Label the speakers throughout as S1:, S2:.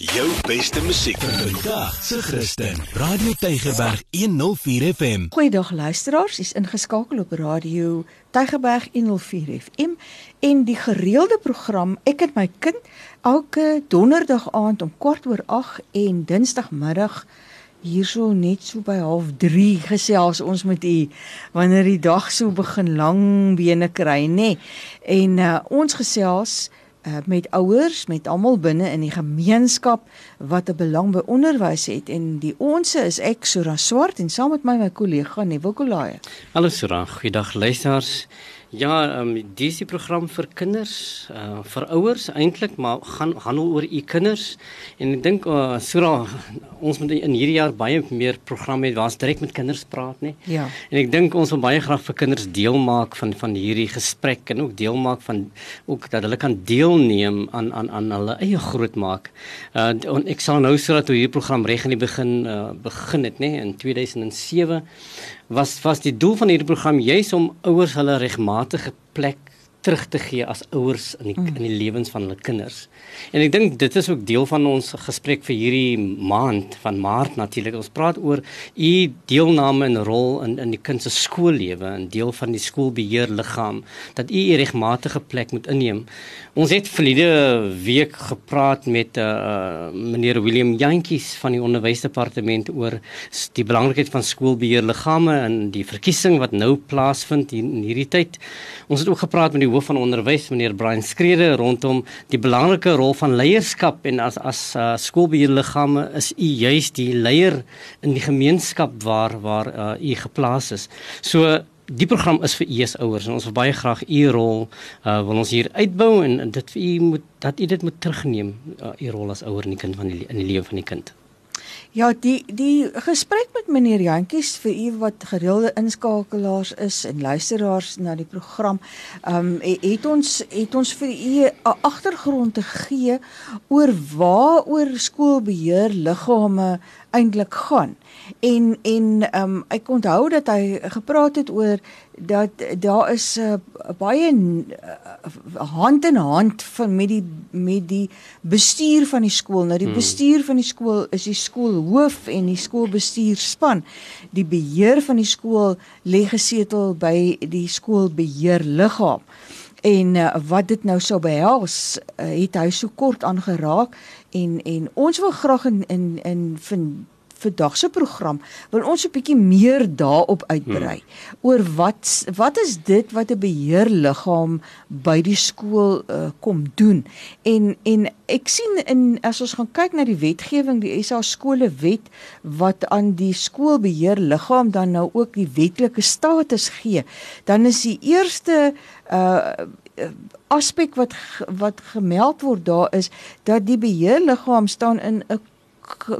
S1: Jou beste musiek vandag se Christen. Radio Tygerberg 104 FM.
S2: Goeiedag luisteraars, is ingeskakel op Radio Tygerberg 104 FM en die gereelde program Ek en my kind elke donderdag aand om kwart oor 8 en dinsdagmiddag hierso net so by 0.30 gesels ons met u wanneer die dag so begin lang bene kry nê. Nee. En uh, ons gesels uh, met ouers, met almal binne in die gemeenskap wat 'n belang by onderwys het en die onsse is ek Sura Swart en saam met my my kollega Nevo Kolaaye.
S3: Hallo Sura, goeiedag luisteraars. Ja, ehm um, dis die program vir kinders, uh vir ouers eintlik, maar gaan handel oor u kinders. En ek dink uh Sura ons moet in hierdie jaar baie meer programme hê waar ons direk met kinders praat, nê?
S2: Ja.
S3: En ek dink ons wil baie graag vir kinders deel maak van van hierdie gesprek en ook deel maak van ook dat hulle kan deelneem aan aan aan hulle eie grootmaak. Uh en ek sal nou Sura toe hierdie program reg in die begin uh begin het, nê, in 2007 was was die doel van hierdie program juis om ouers hulle regmatige plek terug te gee as ouers in die mm. in die lewens van hulle kinders. En ek dink dit is ook deel van ons gesprek vir hierdie maand van Maart natuurlik. Ons praat oor u deelname en rol in in die kind se skoollewe en deel van die skoolbeheerliggaam dat u 'n regmatige plek moet inneem. Ons het verlede week gepraat met uh, meneer Willem Jantjies van die onderwysdepartement oor die belangrikheid van skoolbeheerliggame en die verkiesing wat nou plaasvind in hierdie tyd. Ons het ook gepraat met die hoof van onderwys meneer Brian Skrede rondom die belangrike rol van leierskap en as as uh, skoolbeheerliggame is u juis die leier in die gemeenskap waar waar uh, u geplaas is. So die program is vir u as ouers en ons wil baie graag u rol uh, wil ons hier uitbou en, en dit vir u moet dat u dit moet terugneem uh, u rol as ouer in die kind van die in die lewe van die kind.
S2: Ja, die die gesprek met meneer Jantjies vir u wat gereelde inskakelaars is en luisteraars na die program, ehm um, het ons het ons vir u 'n agtergrond te gee oor waaroor skoolbeheer liggame eintlik gaan. En en um, ek onthou dat hy gepraat het oor dat daar is 'n uh, baie uh, hand in hand van met die met die bestuur van die skool. Nou die hmm. bestuur van die skool is die skoolhoof en die skoolbestuurspan. Die beheer van die skool lê gesetel by die skoolbeheerliggaam. En uh, wat dit nou sou behels, uh, het hy so kort aangeraak en en ons wil graag in in in vind vandag se program wil ons 'n bietjie meer daarop uitbrei hmm. oor wat wat is dit wat 'n beheerliggaam by die skool uh, kom doen en en ek sien in as ons gaan kyk na die wetgewing die SA skole wet wat aan die skoolbeheerliggaam dan nou ook die wetlike status gee dan is die eerste uh aspek wat wat gemeld word daar is dat die beheerliggaam staan in 'n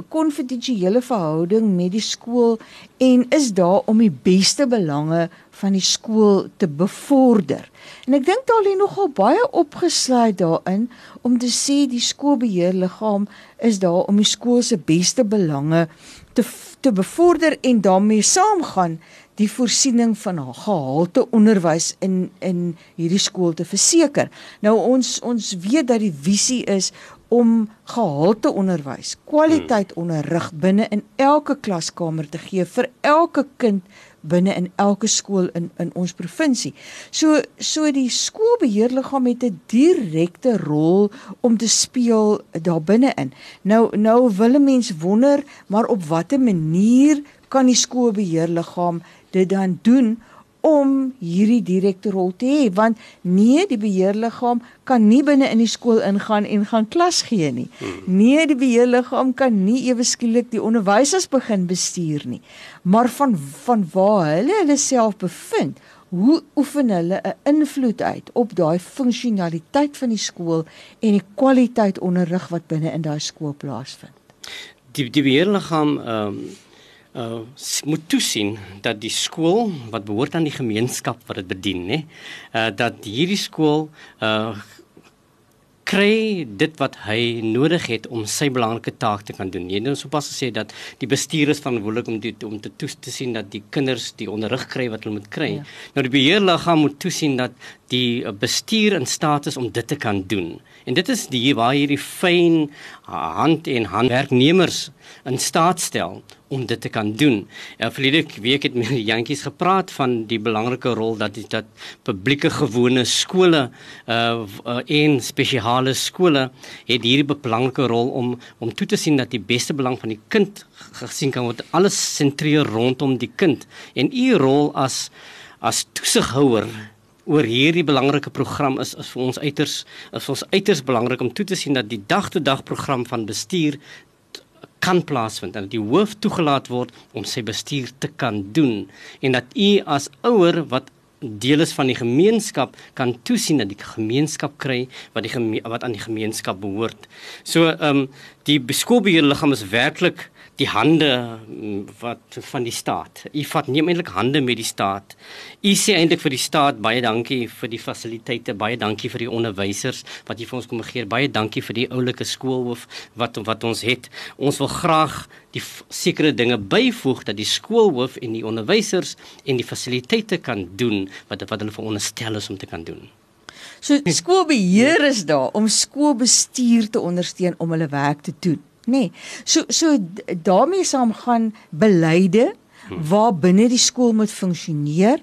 S2: konfidensiële verhouding met die skool en is daar om die beste belange van die skool te bevorder. En ek dink daar lê nogal baie opgesluit daarin om te sê die skoolbeheerliggaam is daar om die skool se beste belange te te bevorder en daarmee saamgaan die voorsiening van gehalte onderwys in in hierdie skool te verseker. Nou ons ons weet dat die visie is om gehalte onderwys, kwaliteit hmm. onderrig binne in elke klaskamer te gee vir elke kind binne in elke skool in in ons provinsie. So so die skoolbeheerliggaam het 'n direkte rol om te speel daar binne in. Nou nou wil 'n mens wonder, maar op watter manier kan die skoolbeheerliggaam dit dan doen om hierdie direkte rol te hê want nee die beheerliggaam kan nie binne in die skool ingaan en gaan klas gee nie. Hmm. Nee die beheerliggaam kan nie ewe skielik die onderwysers begin bestuur nie. Maar van van waar hulle hulle self bevind, hoe oefen hulle 'n invloed uit op daai funksionaliteit van die skool en die kwaliteit onderrig wat binne in daai skool plaasvind.
S3: Die die beheerliggaam ehm um uh moet toesien dat die skool wat behoort aan die gemeenskap wat dit bedien nê uh dat hierdie skool uh kry dit wat hy nodig het om sy belangrike taak te kan doen. Jy het nou sopas gesê dat die bestuur is verantwoordelik om die, om te toes te sien dat die kinders die onderrig kry wat hulle moet kry. Ja. Nou die beheerliggaam moet toesien dat die bestuur in staat is om dit te kan doen. En dit is die waar hierdie fyn hand en handwerknemers in staat stel om dit te kan doen. Ja, verlede week het met die jantjies gepraat van die belangrike rol dat die, dat publieke gewone skole uh, uh en spesiale skole het hierdie belangrike rol om om toe te sien dat die beste belang van die kind gesien kan word. Alles sentreer rondom die kind en u rol as as toesighouer oor hierdie belangrike program is is vir ons uiters is ons uiters belangrik om toe te sien dat die dag-tot-dag program van bestuur kan plaasvind en dat die hoof toegelaat word om sy bestuur te kan doen en dat u as ouer wat deel is van die gemeenskap kan toesien dat die gemeenskap kry wat die wat aan die gemeenskap behoort. So ehm um, die skoolbeheerliggaam is werklik die hande mm, wat van die staat. U vat neem eintlik hande met die staat. U sê eintlik vir die staat baie dankie vir die fasiliteite, baie dankie vir die onderwysers wat jy vir ons kom gee. Baie dankie vir die oulike skoolhoof wat wat ons het. Ons wil graag die sekere dinge byvoeg dat die skoolhoof en die onderwysers en die fasiliteite kan doen wat wat hulle veronderstel is om te kan doen.
S2: So skoolbeheer is daar om skoolbestuur te ondersteun om hulle werk te doen nê. Nee. So so daarmee saam gaan beleide waar binne die skool moet funksioneer.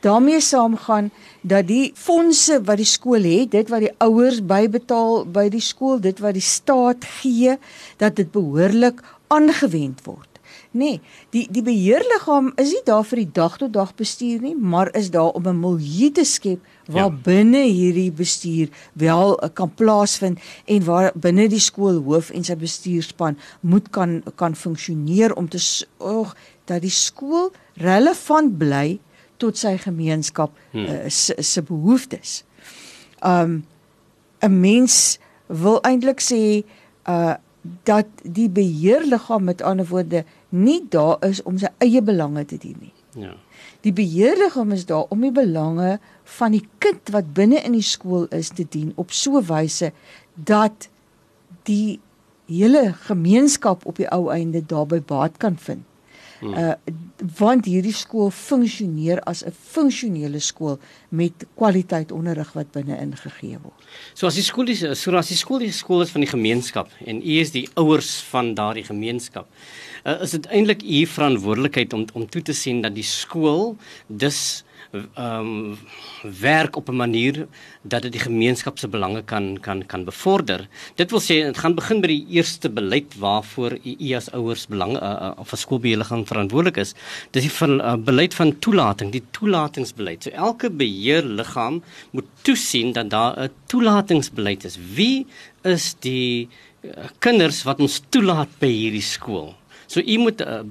S2: daarmee saam gaan dat die fondse wat die skool het, dit wat die ouers bybetaal by die skool, dit wat die staat gee, dat dit behoorlik aangewend word. Nee, die die beheerliggaam is nie daar vir die dag tot dag bestuur nie, maar is daar om 'n milieu te skep waar ja. binne hierdie bestuur wel uh, kan plaasvind en waar binne die skoolhoof en sy bestuurspan moet kan kan funksioneer om te sorg dat die skool relevant bly tot sy gemeenskap hmm. uh, se, se behoeftes. Um 'n mens wil eintlik sê uh dat die beheerliggaam met ander woorde nie daar is om sy eie belange te dien nie. Ja. Die beheerliggaam is daar om die belange van die kind wat binne in die skool is te dien op so 'n wyse dat die hele gemeenskap op die ou einde daarby baat kan vind. Hmm. Uh want hierdie skool funksioneer as 'n funksionele skool met kwaliteit onderrig wat binne ingegee word.
S3: So as die skool is so as die skool die skool is van die gemeenskap en u is die ouers van daardie gemeenskap. Uh, is dit eintlik u verantwoordelikheid om om toe te sien dat die skool dus ehm um, werk op 'n manier dat dit die gemeenskap se belange kan kan kan bevorder. Dit wil sê dit gaan begin by die eerste beleid waarvoor u, as ouers belang uh, uh, of as skoolbeheerliggaam verantwoordelik is. Dis die van uh, beleid van toelating, die toelatingsbeleid. So elke beheerliggaam moet toesien dat daar 'n toelatingsbeleid is. Wie is die uh, kinders wat ons toelaat by hierdie skool? So u moet uh,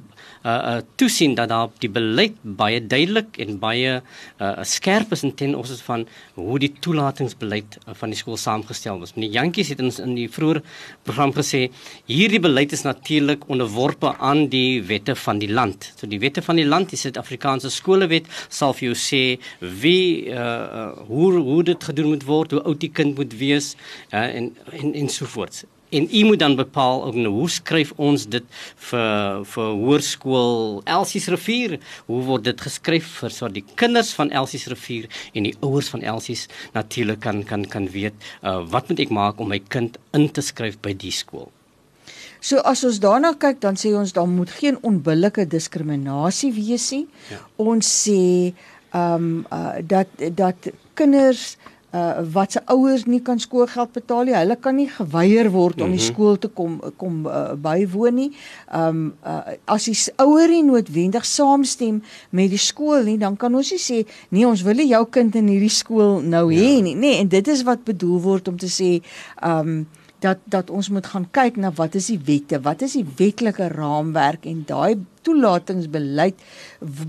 S3: uh uh toesien dat daar die beleid baie duidelik en baie uh skerp is in ten opsigte van hoe die toelatingsbeleid uh, van die skool saamgestel was. Meneer Jantjies het ons in die vroeë program gesê hierdie beleid is natuurlik onderworpe aan die wette van die land. So die wette van die land, die Suid-Afrikaanse skolewet sal vir jou sê wie uh, uh hoe hoe dit gedoen moet word, hoe oud die kind moet wees uh, en en en so voort en u moet dan bepaal ook nou hoe skryf ons dit vir vir hoërskool Elsies rivier hoe word dit geskryf vir sodat die kinders van Elsies rivier en die ouers van Elsies natuurlik kan kan kan weet uh, wat moet ek maak om my kind in te skryf by die skool
S2: So as ons daarna kyk dan sê ons daar moet geen onbillike diskriminasie wees nie. Ja. Ons sê ehm um, uh, dat dat kinders uh wat se ouers nie kan skoolgeld betaal nie. Hulle kan nie geweier word mm -hmm. om die mhm. skool te kom kom uh, bywoon nie. Um uh as die ouer nie noodwendig saamstem met die skool nie, dan kan ons nie sê nee, ons wil nie jou kind in hierdie skool nou ja. hê nie. Nee, en dit is wat bedoel word om te sê um dat dat ons moet gaan kyk na wat is die wette, wat is die wetlike raamwerk en daai toelatingsbeleid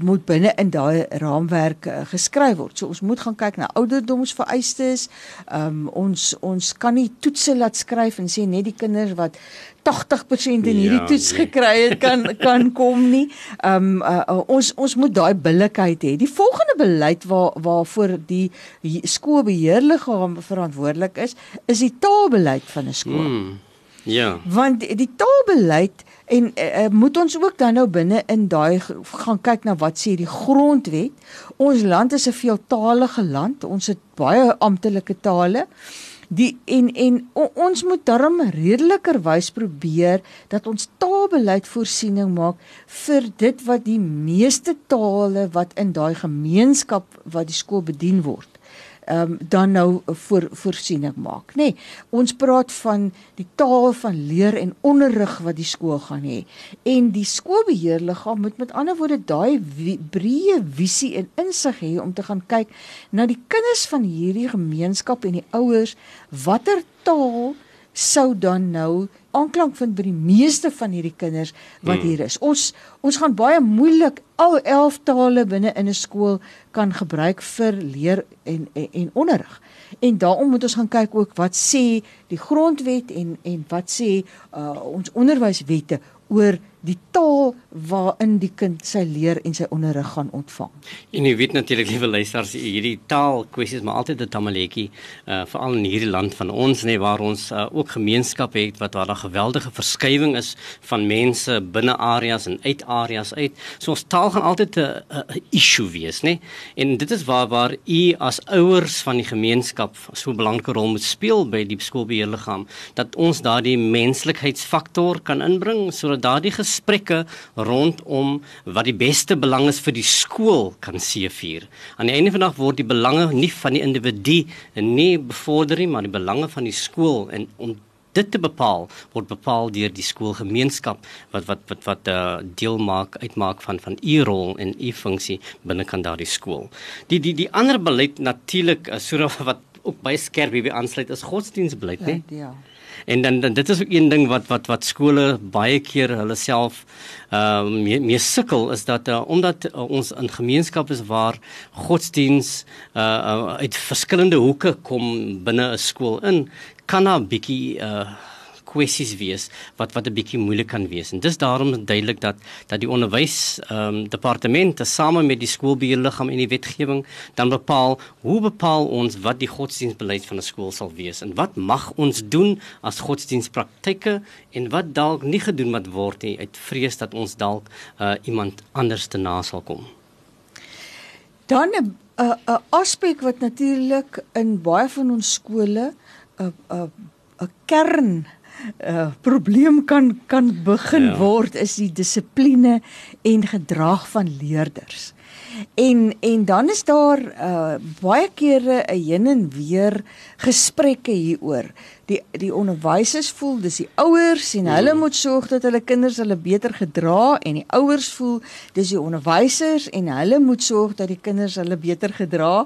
S2: moet binne in daai raamwerk uh, geskryf word. So ons moet gaan kyk na ouderdomsvereistes. Um, ons ons kan nie toetse laat skryf en sê net die kinders wat 80% in hierdie ja, toets nee. gekry het kan kan kom nie. Um uh, uh, ons ons moet daai billikheid hê. Die volgende beleid waar waarvoor die skoolbeheerliggaam verantwoordelik is, is die taalbeleid van 'n skool. Hmm.
S3: Ja.
S2: Want die taalbeleid en uh, moet ons ook dan nou binne in daai gaan kyk na wat sê die grondwet. Ons land is 'n veeltaalige land. Ons het baie amptelike tale. Die en en o, ons moet darm redelikerwys probeer dat ons taalbeleid voorsiening maak vir dit wat die meeste tale wat in daai gemeenskap wat die skool bedien word ehm um, dan nou voor voorsiening maak, nê. Nee, ons praat van die taal van leer en onderrig wat die skool gaan hê. En die skoolbeheerliggaam moet met ander woorde daai breë visie en insig hê om te gaan kyk na die kinders van hierdie gemeenskap en die ouers watter taal sou dan nou aanklank vind by die meeste van hierdie kinders wat hmm. hier is. Ons ons gaan baie moeilik al 11 tale binne in 'n skool kan gebruik vir leer en en, en onderrig. En daarom moet ons gaan kyk ook wat sê die grondwet en en wat sê uh, ons onderwyswette oor die taal waarin die kind sy leer en sy onderrig gaan ontvang.
S3: En jy weet natuurlik liewe luisters, hierdie taal kwessies maar altyd 'n tamaletjie, uh veral in hierdie land van ons nê waar ons uh, ook gemeenskappe het wat waar daar geweldige verskywing is van mense binne areas en uit areas uit. So ons taal gaan altyd 'n issue wees nê. En dit is waar waar u as ouers van die gemeenskap so 'n belangrike rol moet speel by die skoolbeheerliggaam dat ons daardie menslikheidsfaktor kan inbring sodat daardie gesprekke rondom wat die beste belang is vir die skool kan seëvier. Aan die einde van die dag word die belange nie van die individu nie bevorder nie, maar die belange van die skool en om dit te bepaal word bepaal deur die skoolgemeenskap wat wat wat wat uh, eh, deel maak uitmaak van van u rol en u funksie binne kan daardie skool. Die die die ander beleid natuurlik uh, so wat ook baie skerp hier aansluit is godsdienstbeleid, né? Ja. ja. En dan, dan dit is ook een ding wat wat wat skole baie keer hulle self ehm uh, mee, mee sukkel is dat uh, omdat uh, ons in gemeenskappe is waar godsdiens uh, uh uit verskillende hoeke kom binne 'n skool in, kan daar 'n bietjie uh kwessies wees wat wat 'n bietjie moeilik kan wees. En dis daarom duidelik dat dat die onderwys ehm um, departement tesame met die skoolbeheerliggaam en die wetgewing dan bepaal hoe bepaal ons wat die godsdienstbeleid van 'n skool sal wees en wat mag ons doen as godsdienstpraktyke en wat dalk nie gedoen wat word nie uit vrees dat ons dalk uh, iemand anders te na sal kom.
S2: Dan 'n 'n aspek wat natuurlik in baie van ons skole 'n 'n 'n kern uh, probleem kan kan begin ja. word is die dissipline en gedrag van leerders. En en dan is daar uh, baie kere 'n heen en weer gesprekke hieroor. Die die onderwysers voel dis die ouers en hulle mm. moet sorg dat hulle kinders hulle beter gedra en die ouers voel dis die onderwysers en hulle moet sorg dat die kinders hulle beter gedra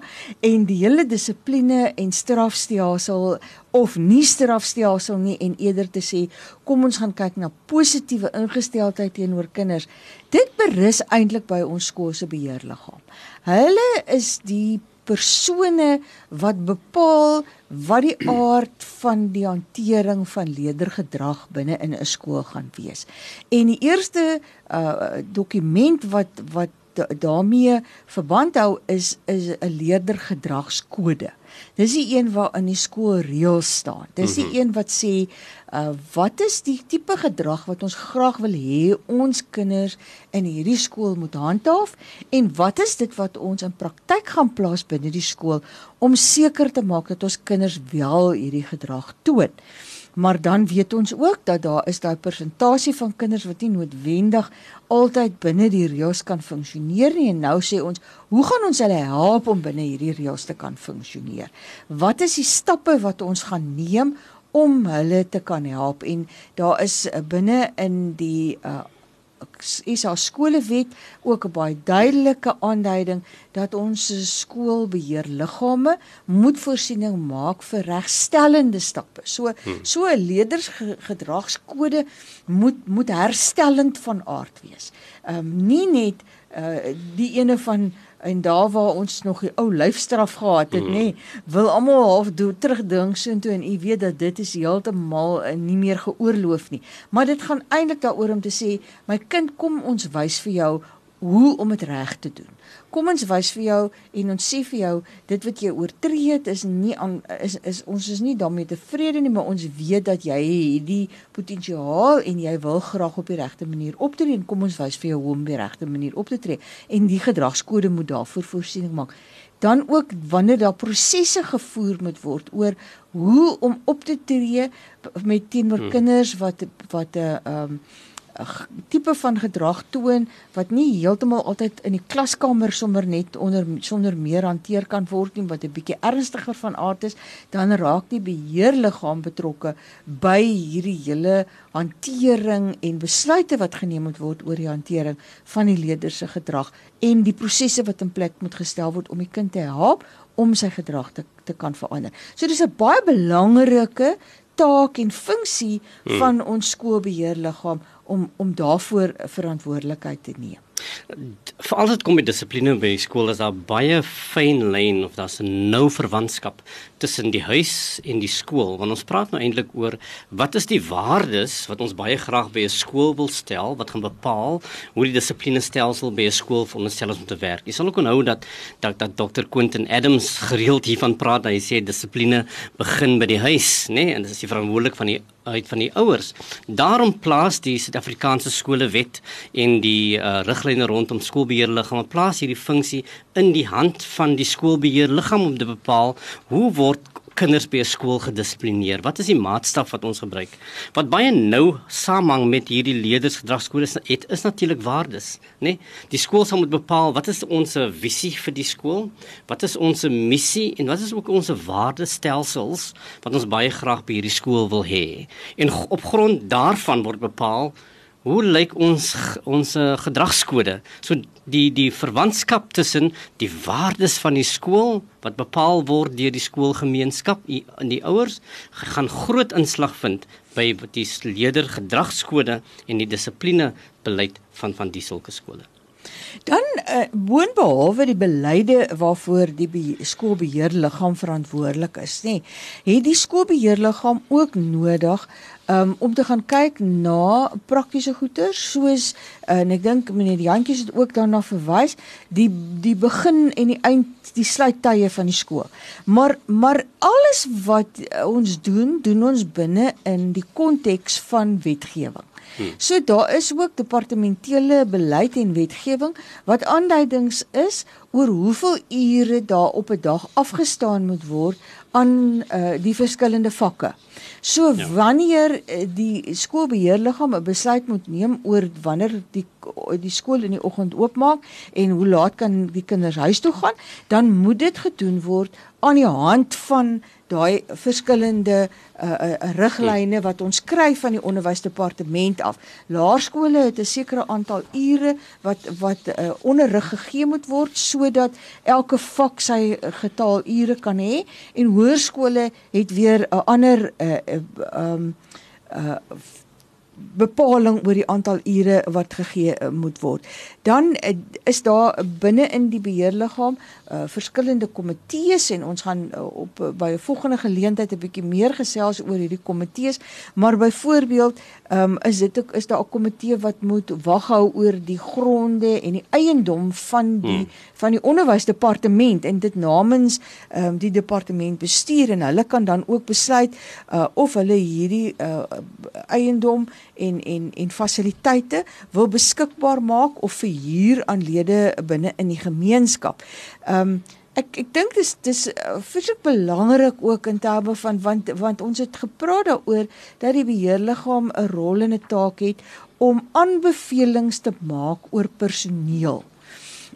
S2: en die hele dissipline en strafstelsel of nie strafstelsel nie en eerder te sê kom ons gaan kyk na positiewe ingesteldheid teenoor kinders. Dit berus eintlik by ons skool se beheerliggaam. Hulle is die persone wat bepaal wat die aard van die hantering van leerdergedrag binne in 'n skool gaan wees. En die eerste uh dokument wat wat daarmee verband hou is is 'n leerdergedragskode. Dis die een waar in die skool reëls staan. Dis die mm -hmm. een wat sê uh wat is die tipe gedrag wat ons graag wil hê ons kinders in hierdie skool moet handhaaf en wat is dit wat ons in praktyk gaan plaas binne die skool om seker te maak dat ons kinders wel hierdie gedrag toon maar dan weet ons ook dat daar is daai persentasie van kinders wat nie noodwendig altyd binne die reëls kan funksioneer nie. En nou sê ons hoe gaan ons hulle help om binne hierdie reëls te kan funksioneer? Wat is die stappe wat ons gaan neem om hulle te kan help? En daar is uh, binne in die uh, is haar skolewet ook 'n baie duidelike aanduiding dat ons skoolbeheerliggame moet voorsiening maak vir regstellende stappe. So hmm. so 'n leiersgedragskode moet moet herstellend van aard wees. Ehm um, nie net uh, die ene van en daar waar ons nog die ou lyfstraf gehad het, mm. nê, nee, wil almal half terugdink soontoe en u weet dat dit is heeltemal uh, nie meer geoorloof nie. Maar dit gaan eintlik daaroor om te sê, my kind, kom ons wys vir jou hoe om dit reg te doen. Kom ons wys vir jou en ons sê vir jou dit wat jy oortree het is nie aan is is ons is nie daarmee tevrede nie, maar ons weet dat jy hierdie potensiaal en jy wil graag op die regte manier optree en kom ons wys vir jou hoe om die regte manier op te tree en die gedragskode moet daarvoor voorsiening maak dan ook wanneer daar prosesse gevoer moet word oor hoe om op te tree met teenoor hmm. kinders wat wat 'n uh, um, tipe van gedrag toon wat nie heeltemal altyd in die klaskamer sommer net onder sonder meer hanteer kan word nie wat 'n bietjie ernstiger van aard is dan raak die beheerliggaam betrokke by hierdie hele hantering en besluite wat geneem moet word oor die hantering van die leerder se gedrag en die prosesse wat in plek moet gestel word om die kind te help om sy gedrag te te kan verander. So dis 'n baie belangrike taak en funksie hmm. van ons skoolbeheerliggaam om om daarvoor verantwoordelikheid te neem.
S3: Veral dit kom met dissipline by skool is daar baie fyn lyn of daar's 'n nou verwantskap tussen die huis en die skool want ons praat nou eintlik oor wat is die waardes wat ons baie graag by 'n skool wil stel wat gaan bepaal hoe die dissipline stelsel by 'n skool veronderstel is om te werk. Jy sal ook onthou dat dat dat Dr. Quentin Adams gereeld hiervan praat hy sê dissipline begin by die huis nê nee? en dit is die verantwoordelik van die uit van die ouers. Daarom plaas die Suid-Afrikaanse skolewet en die uh, riglyne rondom skoolbeheerliggame plaas hierdie funksie in die hand van die skoolbeheerliggaam om te bepaal hoe word kinders by 'n skool gedissiplineer? Wat is die maatstaf wat ons gebruik? Wat baie nou samehang met hierdie leerdersgedragskodes het is natuurlik waardes, né? Nee? Die skool sal moet bepaal wat is ons visie vir die skool? Wat is ons missie en wat is ook ons waardestelsels wat ons baie graag by hierdie skool wil hê? En op grond daarvan word bepaal Hoe lyk ons ons gedragskode? So die die verwantskap tussen die waardes van die skool wat bepaal word deur die skoolgemeenskap en die ouers gaan groot inslag vind by die leerder gedragskode en die dissipline beleid van van die sulke skole.
S2: Dan uh, boonbehalwe die beleide waarvoor die be skoolbeheerliggaam verantwoordelik is, nê, het die skoolbeheerliggaam ook nodig um, om te gaan kyk na praktiese goeder soos uh, en ek dink meneer Jantjies het ook daarna verwys die die begin en die eind die sluittye van die skool. Maar maar alles wat ons doen, doen ons binne in die konteks van wetgewing. Hmm. So daar is ook departementele beleid en wetgewing wat aanduidings is oor hoeveel ure daar op 'n dag afgestaan moet word aan uh, die verskillende vakke. So ja. wanneer uh, die skoolbeheerliggaam 'n besluit moet neem oor wanneer die die skool in die oggend oopmaak en hoe laat kan die kinders huis toe gaan, dan moet dit gedoen word aan die hand van daai verskillende uh, uh, riglyne wat ons kry van die onderwysdepartement af. Laerskole het 'n sekere aantal ure wat wat uh, onderrig gegee moet word sodat elke vak sy getal ure kan hê en hoërskole het weer 'n ander uh, uh, um, uh, bepaling oor die aantal ure wat gegee uh, moet word. Dan uh, is daar binne in die beheerliggaam uh, verskillende komitees en ons gaan uh, op uh, by 'n volgende geleentheid 'n bietjie meer gesels oor hierdie komitees, maar byvoorbeeld um, is dit ook is daar 'n komitee wat moet wag hou oor die gronde en die eiendom van die hmm. van die onderwysdepartement en dit namens um, die departement bestuur en hulle kan dan ook besluit uh, of hulle hierdie uh, eiendom en en en fasiliteite wil beskikbaar maak of verhuur aan lede binne in die gemeenskap. Ehm um, ek ek dink dis dis fisiek belangrik ook in terme van want want ons het gepraat daaroor dat die beheerliggaam 'n rol en 'n taak het om aanbevelings te maak oor personeel.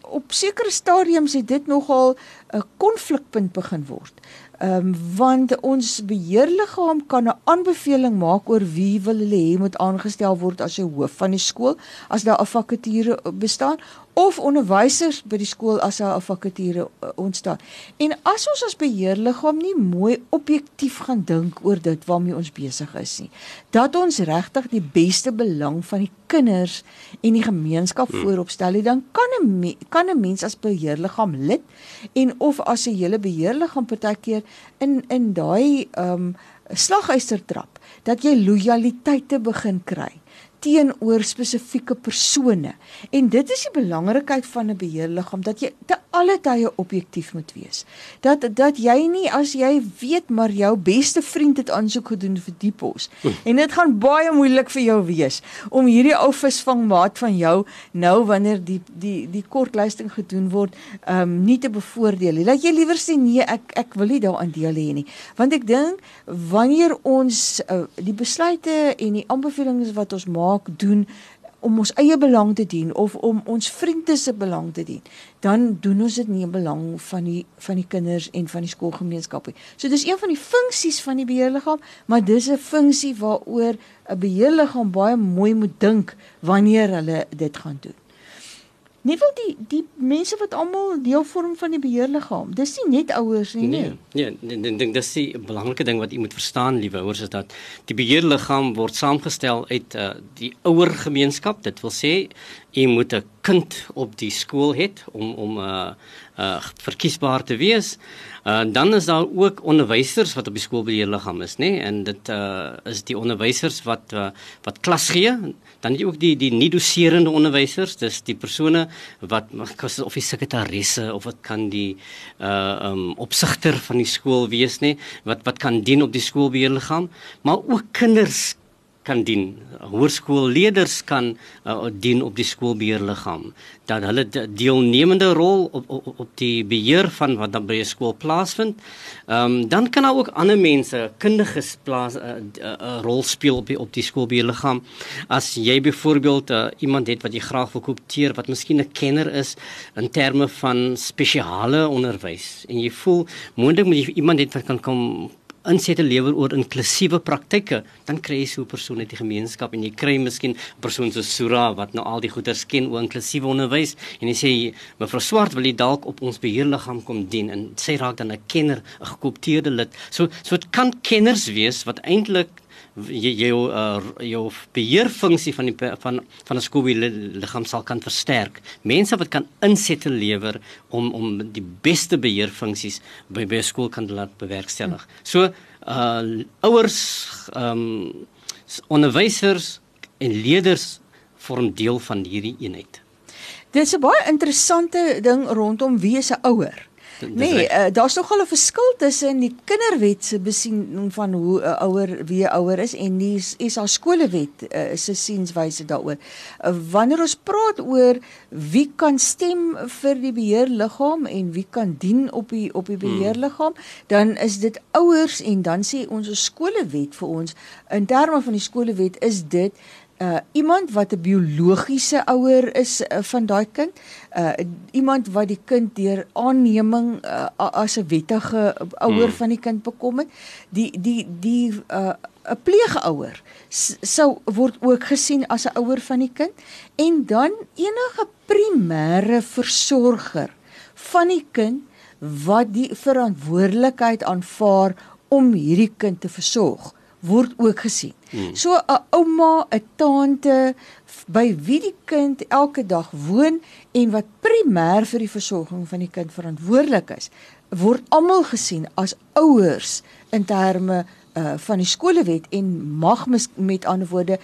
S2: Op sekere stadiums het dit nogal 'n konflikpunt begin word. Ehm um, want ons beheerliggaam kan 'n aanbeveling maak oor wie wil hulle hê moet aangestel word as 'n hoof van die skool as daar 'n vakature bestaan of onderwysers by die skool as daar 'n vakature uh, ontstaan. En as ons as beheerliggaam nie mooi objektief gaan dink oor dit waarmee ons besig is nie, dat ons regtig die beste belang van die kinders en die gemeenskap hmm. voorop stel, dan kan 'n kan 'n mens as beheerliggaam lid en of as 'n hele beheerliggaam partykeer in in daai ehm um, slaghuister trap dat jy lojaliteite begin kry teenoor spesifieke persone. En dit is die belangrikheid van 'n beheerliggaam dat jy te alle tye objektief moet wees. Dat dat jy nie as jy weet maar jou beste vriend het aansoek gedoen vir die pos en dit gaan baie moeilik vir jou wees om hierdie ou visvangmaat van jou nou wanneer die die die kortluisting gedoen word, ehm um, nie te bevoordeel nie. Laat jy liewer sê nee, ek ek wil nie daaraan deel hê nie. Want ek dink wanneer ons uh, die besluite en die aanbevelings wat ons maak doen om ons eie belang te dien of om ons vriende se belang te dien, dan doen ons dit nie in belang van die van die kinders en van die skoolgemeenskap nie. So dis een van die funksies van die beheerliggaam, maar dis 'n funksie waaroor 'n beheerliggaam baie mooi moet dink wanneer hulle dit gaan doen. Nie wil die die mense wat almal deel vorm van die beheerliggaam. Dis nie net ouers nie.
S3: Nee, nee, nee, ek dink dis die belangrike ding wat u moet verstaan, liewe ouers, is dat die beheerliggaam word saamgestel uit uh, die ouer gemeenskap. Dit wil sê u moet 'n kind op die skool hê om om uh, uh, verkiesbaar te wees. Uh, dan is daar ook onderwysers wat op die skoolbeheerliggaam is, nê? Nee? En dit uh, is die onderwysers wat uh, wat klas gee dan het jy ook die die nie doserende onderwysers dis die persone wat of die sekretarisse of wat kan die uh um opsigter van die skool wees nê wat wat kan dien op die skoolbeheerliggaam maar ook kinders kan dien. Hoërskoolleerders kan uh, dien op die skoolbeheerliggaam. Dat hulle deelnemende rol op, op op die beheer van wat dan by 'n skool plaasvind. Ehm um, dan kan daar ook ander mense, kundiges plaas 'n uh, uh, uh, rol speel op die, op die skoolbeheerliggaam. As jy byvoorbeeld uh, iemand het wat jy graag wil koopteer wat miskien 'n kenner is in terme van spesiale onderwys en jy voel moontlik moet jy iemand het wat kan kom insette lewer oor inklusiewe praktyke, dan kry jy so 'n persoon uit die gemeenskap en jy kry miskien 'n persoon so Sura wat nou al die goeders ken oor inklusiewe onderwys en jy sê mevrou Swart wil jy dalk op ons beheerliggaam kom dien en sy raak dan 'n kenner, 'n gekoopteerde lid. So so dit kan kenners wees wat eintlik jou uh, jou beheerfunksie van die van van 'n skoolliggaam sal kan versterk. Mense wat kan insette lewer om om die beste beheerfunksies by by 'n skool kan laat bewerkstellig. So uh ouers ehm um, onderwysers en leerders vorm deel van hierdie eenheid.
S2: Dit is 'n baie interessante ding rondom wie se ouer. Nee, uh, daar's nogal 'n verskil tussen die kinderwet se besiening van hoe 'n uh, ouer wie 'n ouer is en die is haar skolewet uh, se sienswyse daaroor. Uh, wanneer ons praat oor wie kan stem vir die beheerliggaam en wie kan dien op die op die hmm. beheerliggaam, hmm. dan is dit ouers en dan sê ons skolewet vir ons in terme van die skolewet is dit uh iemand wat 'n biologiese ouer is uh, van daai kind, uh iemand wat die kind deur aanneming uh, as 'n wettige ouer hmm. van die kind bekom het, die die die uh 'n pleegouer sou word ook gesien as 'n ouer van die kind en dan enige primêre versorger van die kind wat die verantwoordelikheid aanvaar om hierdie kind te versorg word ook gesien. Hmm. So 'n ouma, 'n tante by wie die kind elke dag woon en wat primêr vir die versorging van die kind verantwoordelik is, word almal gesien as ouers in terme uh, van die skolewet en mag mis, met ander woorde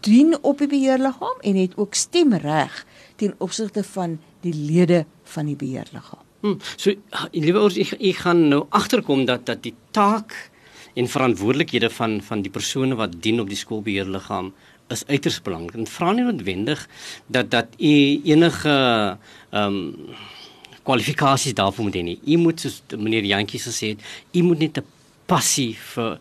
S2: dien op die beheerliggaam en het ook stemreg ten opsigte van die lede van die beheerliggaam.
S3: Hmm. So liewe ouers, ek, ek gaan nou agterkom dat dat die taak en verantwoordelikhede van van die persone wat dien op die skoolbeheerliggaam is uiters belangrik. En vra nie noodwendig dat dat u enige ehm um, kwalifikasies daarvoor moet hê nie. U moet soos meneer Jantjie gesê het, u moet net 'n passie vir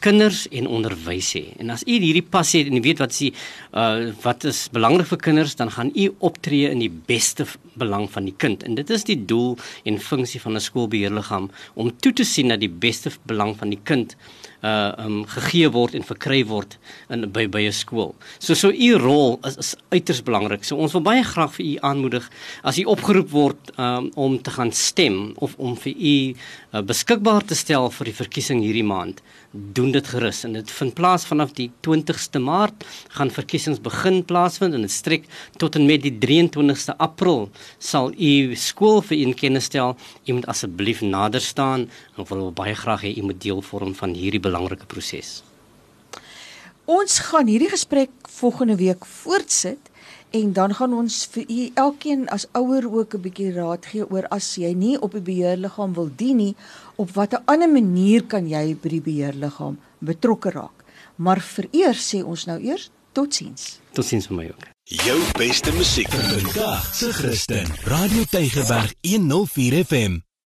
S3: kinders en onderwys hê. En as u hierdie passie het en u weet wat is uh wat is belangrik vir kinders, dan gaan u optree in die beste belang van die kind. En dit is die doel en funksie van 'n skoolbeheerliggaam om toe te sien dat die beste belang van die kind uh um gegee word en verkry word in by by 'n skool. So so u rol is, is uiters belangrik. So ons wil baie graag vir u aanmoedig as u opgeroep word um om te gaan stem of om vir u uh, beskikbaar te stel vir die verkiesing hierdie maand. Doen dit gerus en dit vind plaas vanaf die 20ste Maart gaan verkiesings begin plaasvind en dit strek tot en met die 23ste April sal u skool vir u kennis stel. U moet asseblief nader staan en wil baie graag hê u moet deel vorm van hierdie belangrike proses.
S2: Ons gaan hierdie gesprek volgende week voortsit en dan gaan ons vir u elkeen as ouer ook 'n bietjie raad gee oor as jy nie op die beheerliggaam wil dien nie, op watter ander manier kan jy by die beheerliggaam betrokke raak. Maar vereers sê ons nou eers totsiens.
S3: Totsiens vir my ook.
S1: Jou beste musiek vir vandag se Christen. Radio Tygerberg 104 FM.